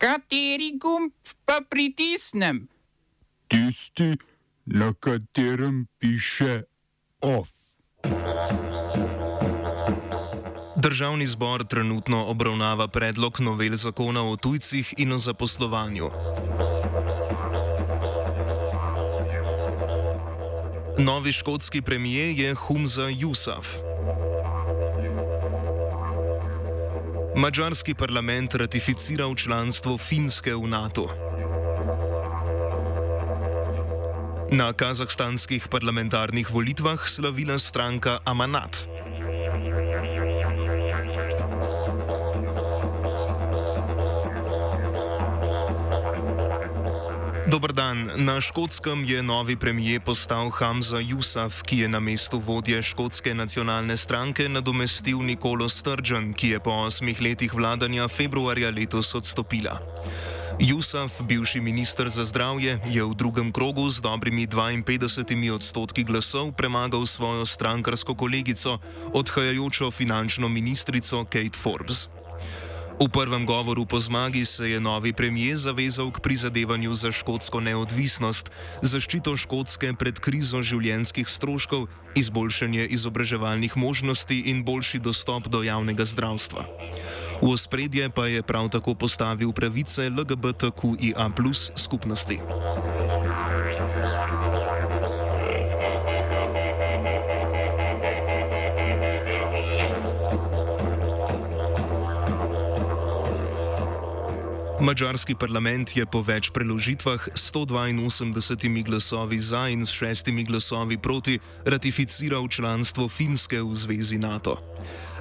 Kateri gumb pa pritisnem? Tisti, na katerem piše OF. Državni zbor trenutno obravnava predlog novel zakona o tujcih in o zaposlovanju. Novi škotski premijer je Humza Jusaf. Mačarski parlament ratificiral članstvo Finske v NATO. Na kazahstanskih parlamentarnih volitvah slavila stranka Amanat. Dobr dan. Na škotskem je novi premijer postal Hamza Jusaf, ki je na mestu vodje škotske nacionalne stranke nadomestil Nikolo Sturgeon, ki je po osmih letih vladanja februarja letos odstopila. Jusaf, bivši minister za zdravje, je v drugem krogu z dobrimi 52 odstotki glasov premagal svojo strankarsko kolegico, odhajajočo finančno ministrico Kate Forbes. V prvem govoru po zmagi se je novi premijer zavezal k prizadevanju za škotsko neodvisnost, zaščito škotske pred krizo življenjskih stroškov, izboljšanje izobraževalnih možnosti in boljši dostop do javnega zdravstva. V ospredje pa je prav tako postavil pravice LGBTQIA skupnosti. Mačarski parlament je po več preložitvah s 182 glasovi za in s šestimi glasovi proti ratificiral članstvo Finske v zvezi NATO.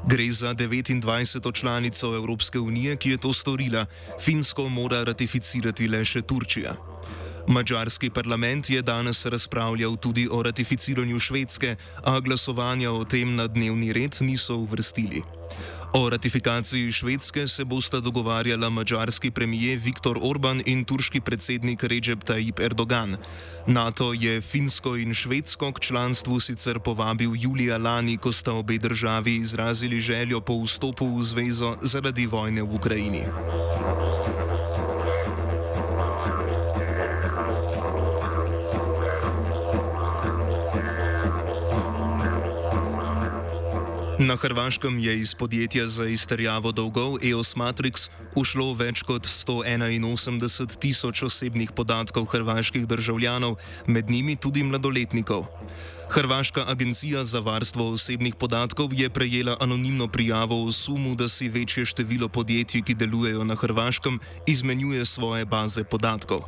Gre za 29. članico Evropske unije, ki je to storila, Finsko mora ratificirati le še Turčija. Mačarski parlament je danes razpravljal tudi o ratificiranju Švedske, a glasovanja o tem na dnevni red niso uvrstili. O ratifikaciji Švedske se bosta dogovarjala mačarski premijer Viktor Orban in turški predsednik Recep Tayyip Erdogan. NATO je Finsko in Švedsko k članstvu sicer povabil julija lani, ko sta obe državi izrazili željo po vstopu v zvezo zaradi vojne v Ukrajini. Na Hrvaškem je iz podjetja za izterjavo dolgov EOS Matrix ušlo več kot 181 tisoč osebnih podatkov hrvaških državljanov, med njimi tudi mladoletnikov. Hrvaška agencija za varstvo osebnih podatkov je prejela anonimno prijavo o sumu, da si večje število podjetij, ki delujejo na Hrvaškem, izmenjuje svoje baze podatkov.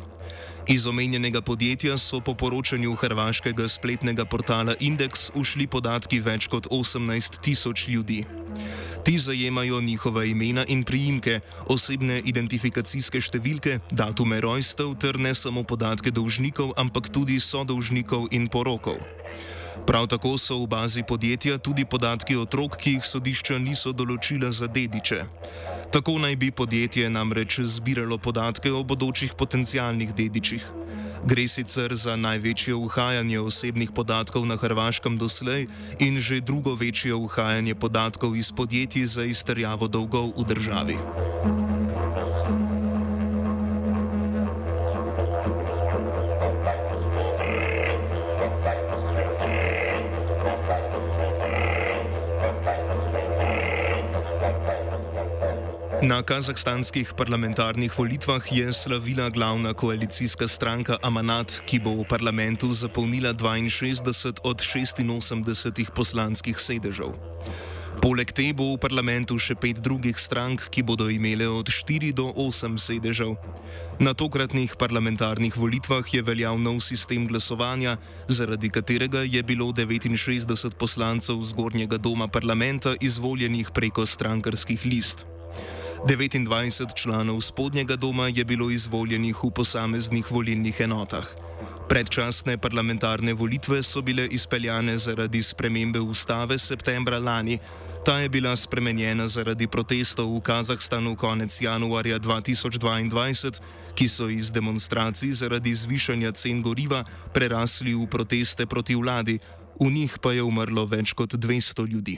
Iz omenjenega podjetja so po poročanju hrvaškega spletnega portala Index ušli podatki več kot 18 tisoč ljudi. Ti zajemajo njihova imena in priimke, osebne identifikacijske številke, datume rojstev ter ne samo podatke dolžnikov, ampak tudi sodolžnikov in porokov. Prav tako so v bazi podjetja tudi podatki otrok, ki jih sodišča niso določila za dediče. Tako naj bi podjetje namreč zbiralo podatke o bodočih potencijalnih dedičih. Gre sicer za največje uhajanje osebnih podatkov na Hrvaškem doslej in že drugo večje uhajanje podatkov iz podjetij za izterjavo dolgov v državi. Na kazahstanskih parlamentarnih volitvah je slavila glavna koalicijska stranka Amanat, ki bo v parlamentu zapolnila 62 od 86 poslanskih sedežev. Poleg te bo v parlamentu še pet drugih strank, ki bodo imele od 4 do 8 sedežev. Na tokratnih parlamentarnih volitvah je veljal nov sistem glasovanja, zaradi katerega je bilo 69 poslancev zgornjega doma parlamenta izvoljenih preko strankarskih list. 29 članov spodnjega doma je bilo izvoljenih v posameznih volilnih enotah. Predčasne parlamentarne volitve so bile izpeljane zaradi spremembe ustave septembra lani. Ta je bila spremenjena zaradi protestov v Kazahstanu konec januarja 2022, ki so iz demonstracij zaradi zvišanja cen goriva prerasli v proteste proti vladi, v njih pa je umrlo več kot 200 ljudi.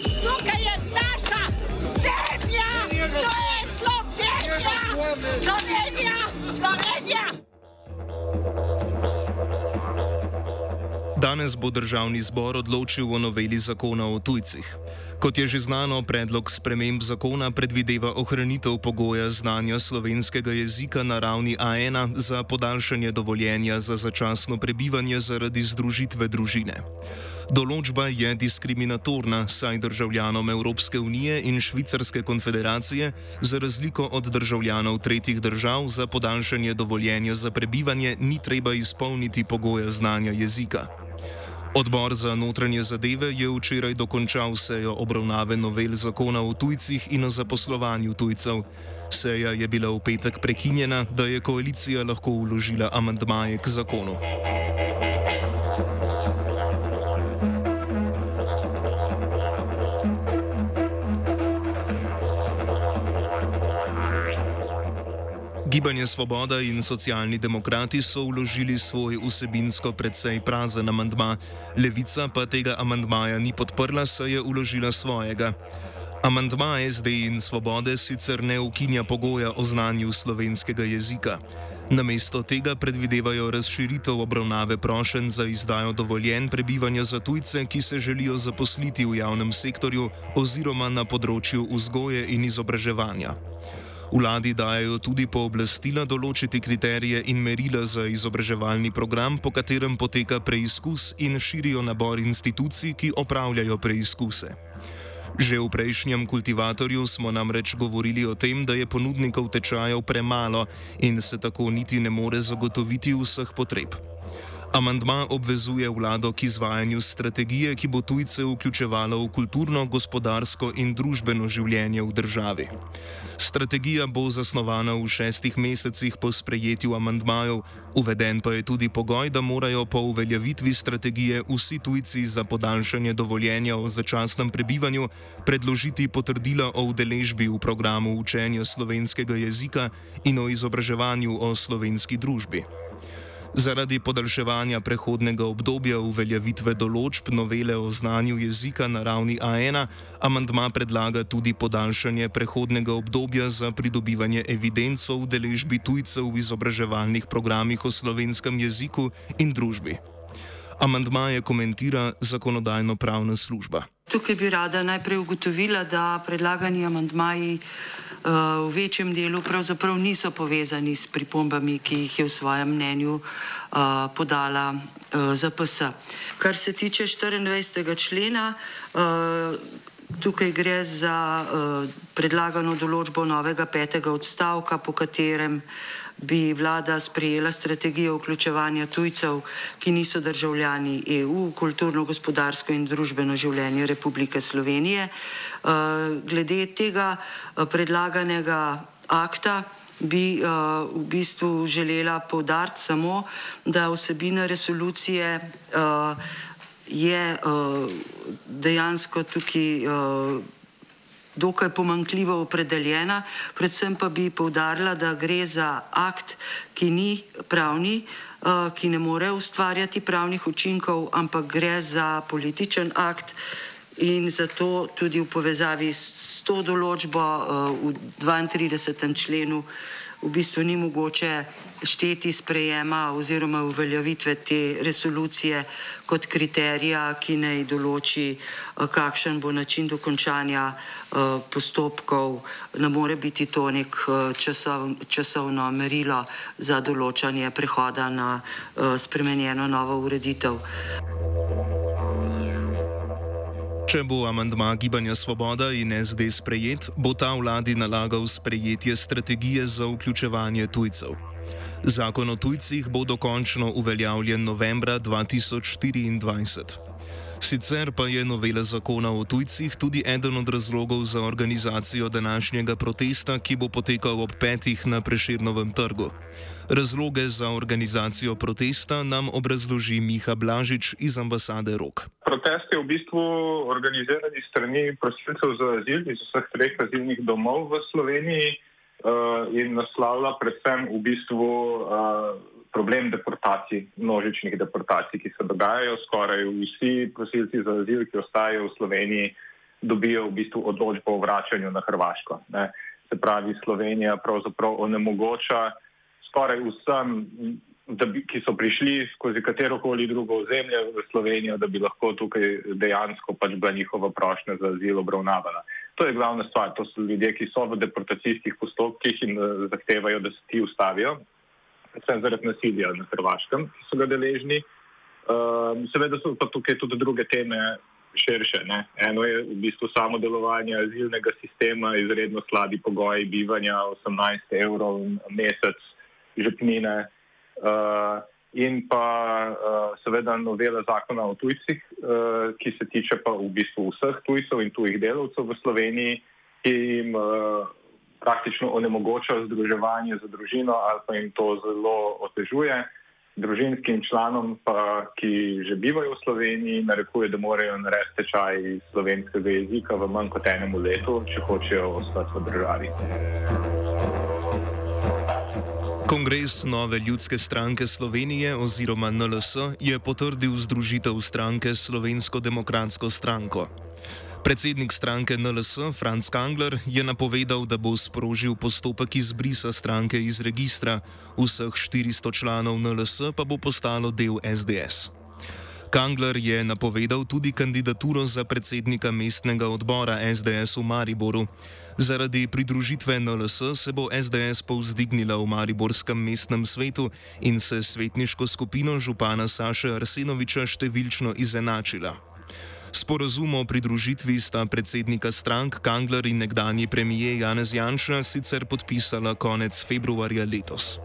Danes bo državni zbor odločil o noveli zakona o tujcih. Kot je že znano, predlog sprememb zakona predvideva ohranitev pogoja znanja slovenskega jezika na ravni A1 za podaljšanje dovoljenja za začasno prebivanje zaradi združitve družine. Določba je diskriminatorna, saj državljanom Evropske unije in Švicarske konfederacije, za razliko od državljanov tretjih držav, za podaljšanje dovoljenja za prebivanje ni treba izpolniti pogoja znanja jezika. Odbor za notranje zadeve je včeraj dokončal sejo obravnave novel zakona o tujcih in o zaposlovanju tujcev. Seja je bila v petek prekinjena, da je koalicija lahko uložila amantmaje k zakonu. Gibanje Svoboda in socialni demokrati so vložili svoj vsebinsko predvsej prazen amandma, levica pa tega amandmaja ni podprla, saj je vložila svojega. Amandma SD in Svobode sicer ne ukinja pogoja o znanju slovenskega jezika. Namesto tega predvidevajo razširitev obravnave prošen za izdajo dovoljen prebivanja za tujce, ki se želijo zaposliti v javnem sektorju oziroma na področju vzgoje in izobraževanja. Vladi dajo tudi pooblastila določiti kriterije in merila za izobraževalni program, po katerem poteka preizkus in širijo nabor institucij, ki opravljajo preizkuse. Že v prejšnjem kultivatorju smo namreč govorili o tem, da je ponudnikov tečajev premalo in se tako niti ne more zagotoviti vseh potreb. Amandma obvezuje vlado k izvajanju strategije, ki bo tujce vključevala v kulturno, gospodarsko in družbeno življenje v državi. Strategija bo zasnovana v šestih mesecih po sprejetju amandmajev, uveden pa je tudi pogoj, da morajo po uveljavitvi strategije vsi tujci za podaljšanje dovoljenja o začasnem prebivanju predložiti potrdila o udeležbi v programu učenja slovenskega jezika in o izobraževanju o slovenski družbi. Zaradi podaljševanja prehodnega obdobja uveljavitve določb novele o znanju jezika na ravni A1, amandma predlaga tudi podaljšanje prehodnega obdobja za pridobivanje evidenc o udeležbi tujcev v izobraževalnih programih o slovenskem jeziku in družbi. Amandmaje komentira zakonodajno-pravna služba. Tukaj bi rada najprej ugotovila, da predlagani amandmaji uh, v večjem delu pravzaprav niso povezani s pripombami, ki jih je v svojem mnenju uh, podala uh, ZPS. Kar se tiče 24. člena, uh, tukaj gre za uh, predlagano določbo novega petega odstavka, po katerem bi vlada sprejela strategijo vključevanja tujcev, ki niso državljani EU, v kulturno, gospodarsko in družbeno življenje Republike Slovenije. Uh, glede tega uh, predlaganega akta bi uh, v bistvu želela povdariti samo, da vsebina resolucije uh, je uh, dejansko tukaj uh, dokaj pomankljivo opredeljena, predvsem pa bi povdarila, da gre za akt, ki ni pravni, uh, ki ne more ustvarjati pravnih učinkov, ampak gre za političen akt in zato tudi v povezavi s to določbo uh, v 32. členu v bistvu ni mogoče šteti sprejema oziroma uveljavitve te resolucije kot kriterija, ki naj določi, kakšen bo način dokončanja postopkov. Ne more biti to nek časov, časovno merilo za določanje prehoda na spremenjeno novo ureditev. Če bo amandma Gibanja Svoboda in SD sprejet, bo ta vladi nalagal sprejetje strategije za vključevanje tujcev. Zakon o tujcih bo dokončno uveljavljen novembra 2024. Sicer pa je novela zakona o tujcih tudi eden od razlogov za organizacijo današnjega protesta, ki bo potekal ob petih na Preširnovem trgu. Razloge za organizacijo protesta nam obrazloži Miha Blažič iz ambasade Rok. Protest je v bistvu organiziran strani prosilcev za azil iz vseh treh azilnih domov v Sloveniji uh, in naslavlja predvsem v bistvu uh, problem deportacij, množičnih deportacij, ki se dogajajo. Skoraj vsi prosilci za azil, ki ostajajo v Sloveniji, dobijo v bistvu odločbo o vračanju na Hrvaško. Ne. Se pravi, Slovenija pravzaprav onemogoča skoraj vsem, bi, ki so prišli skozi katero koli drugo ozemlje v Slovenijo, da bi lahko tukaj dejansko pač bila njihova prošnja za azil obravnavana. To je glavna stvar. To so ljudje, ki so v deportacijskih postopkih in uh, zahtevajo, da se ti ustavijo predvsem zaradi nasilja na Hrvaškem, ki so ga deležni. Um, seveda so pa tukaj tudi druge teme širše. Ne? Eno je v bistvu samo delovanje azilnega sistema, izredno slabi pogoji bivanja, 18 evrov na mesec žepnine uh, in pa uh, seveda novela zakona o tujcih, uh, ki se tiče pa v bistvu vseh tujcev in tujih delavcev v Sloveniji, ki jim uh, praktično onemogoča združevanje z družino ali pa jim to zelo otežuje. Družinskim članom, pa, ki že bivajo v Sloveniji, narekuje, da morajo narediti tečaj slovenskega jezika v manj kot enem letu, če hočejo ostati v državi. Kongres Nove ljudske stranke Slovenije oziroma NLS je potrdil združitev stranke Slovensko demokratsko stranko. Predsednik stranke NLS Franz Kangler je napovedal, da bo sprožil postopek izbrisa stranke iz registra, vseh 400 članov NLS pa bo postalo del SDS. Kangler je napovedal tudi kandidaturo za predsednika mestnega odbora SDS v Mariboru. Zaradi pridružitve NLS se bo SDS povzdignila v Mariborskem mestnem svetu in se svetniško skupino župana Saša Arsenoviča številčno izenačila. Sporazum o pridružitvi sta predsednika strank Kangler in nekdani premijer Janez Janša sicer podpisala konec februarja letos.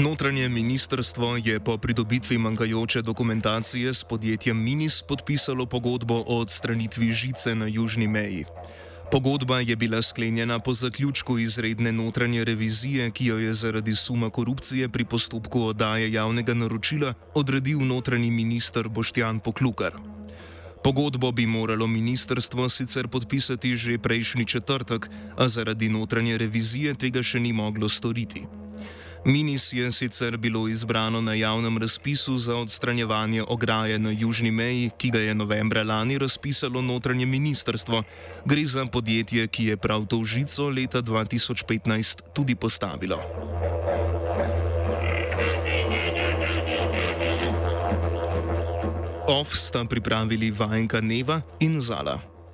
Notranje ministrstvo je po pridobitvi manjkajoče dokumentacije s podjetjem Minis podpisalo pogodbo o odstranitvi žice na južni meji. Pogodba je bila sklenjena po zaključku izredne notranje revizije, ki jo je zaradi suma korupcije pri postopku oddaje javnega naročila odredil notranji minister Boštjan Poklukar. Pogodbo bi moralo ministrstvo sicer podpisati že prejšnji četrtek, a zaradi notranje revizije tega še ni moglo storiti. Minis je sicer bilo izbrano na javnem razpisu za odstranjevanje ograje na južni meji, ki ga je novembra lani razpisalo notranje ministrstvo. Gre za podjetje, ki je prav to žico leta 2015 tudi postavilo. OF sta pripravili vajenka Neva in Zala.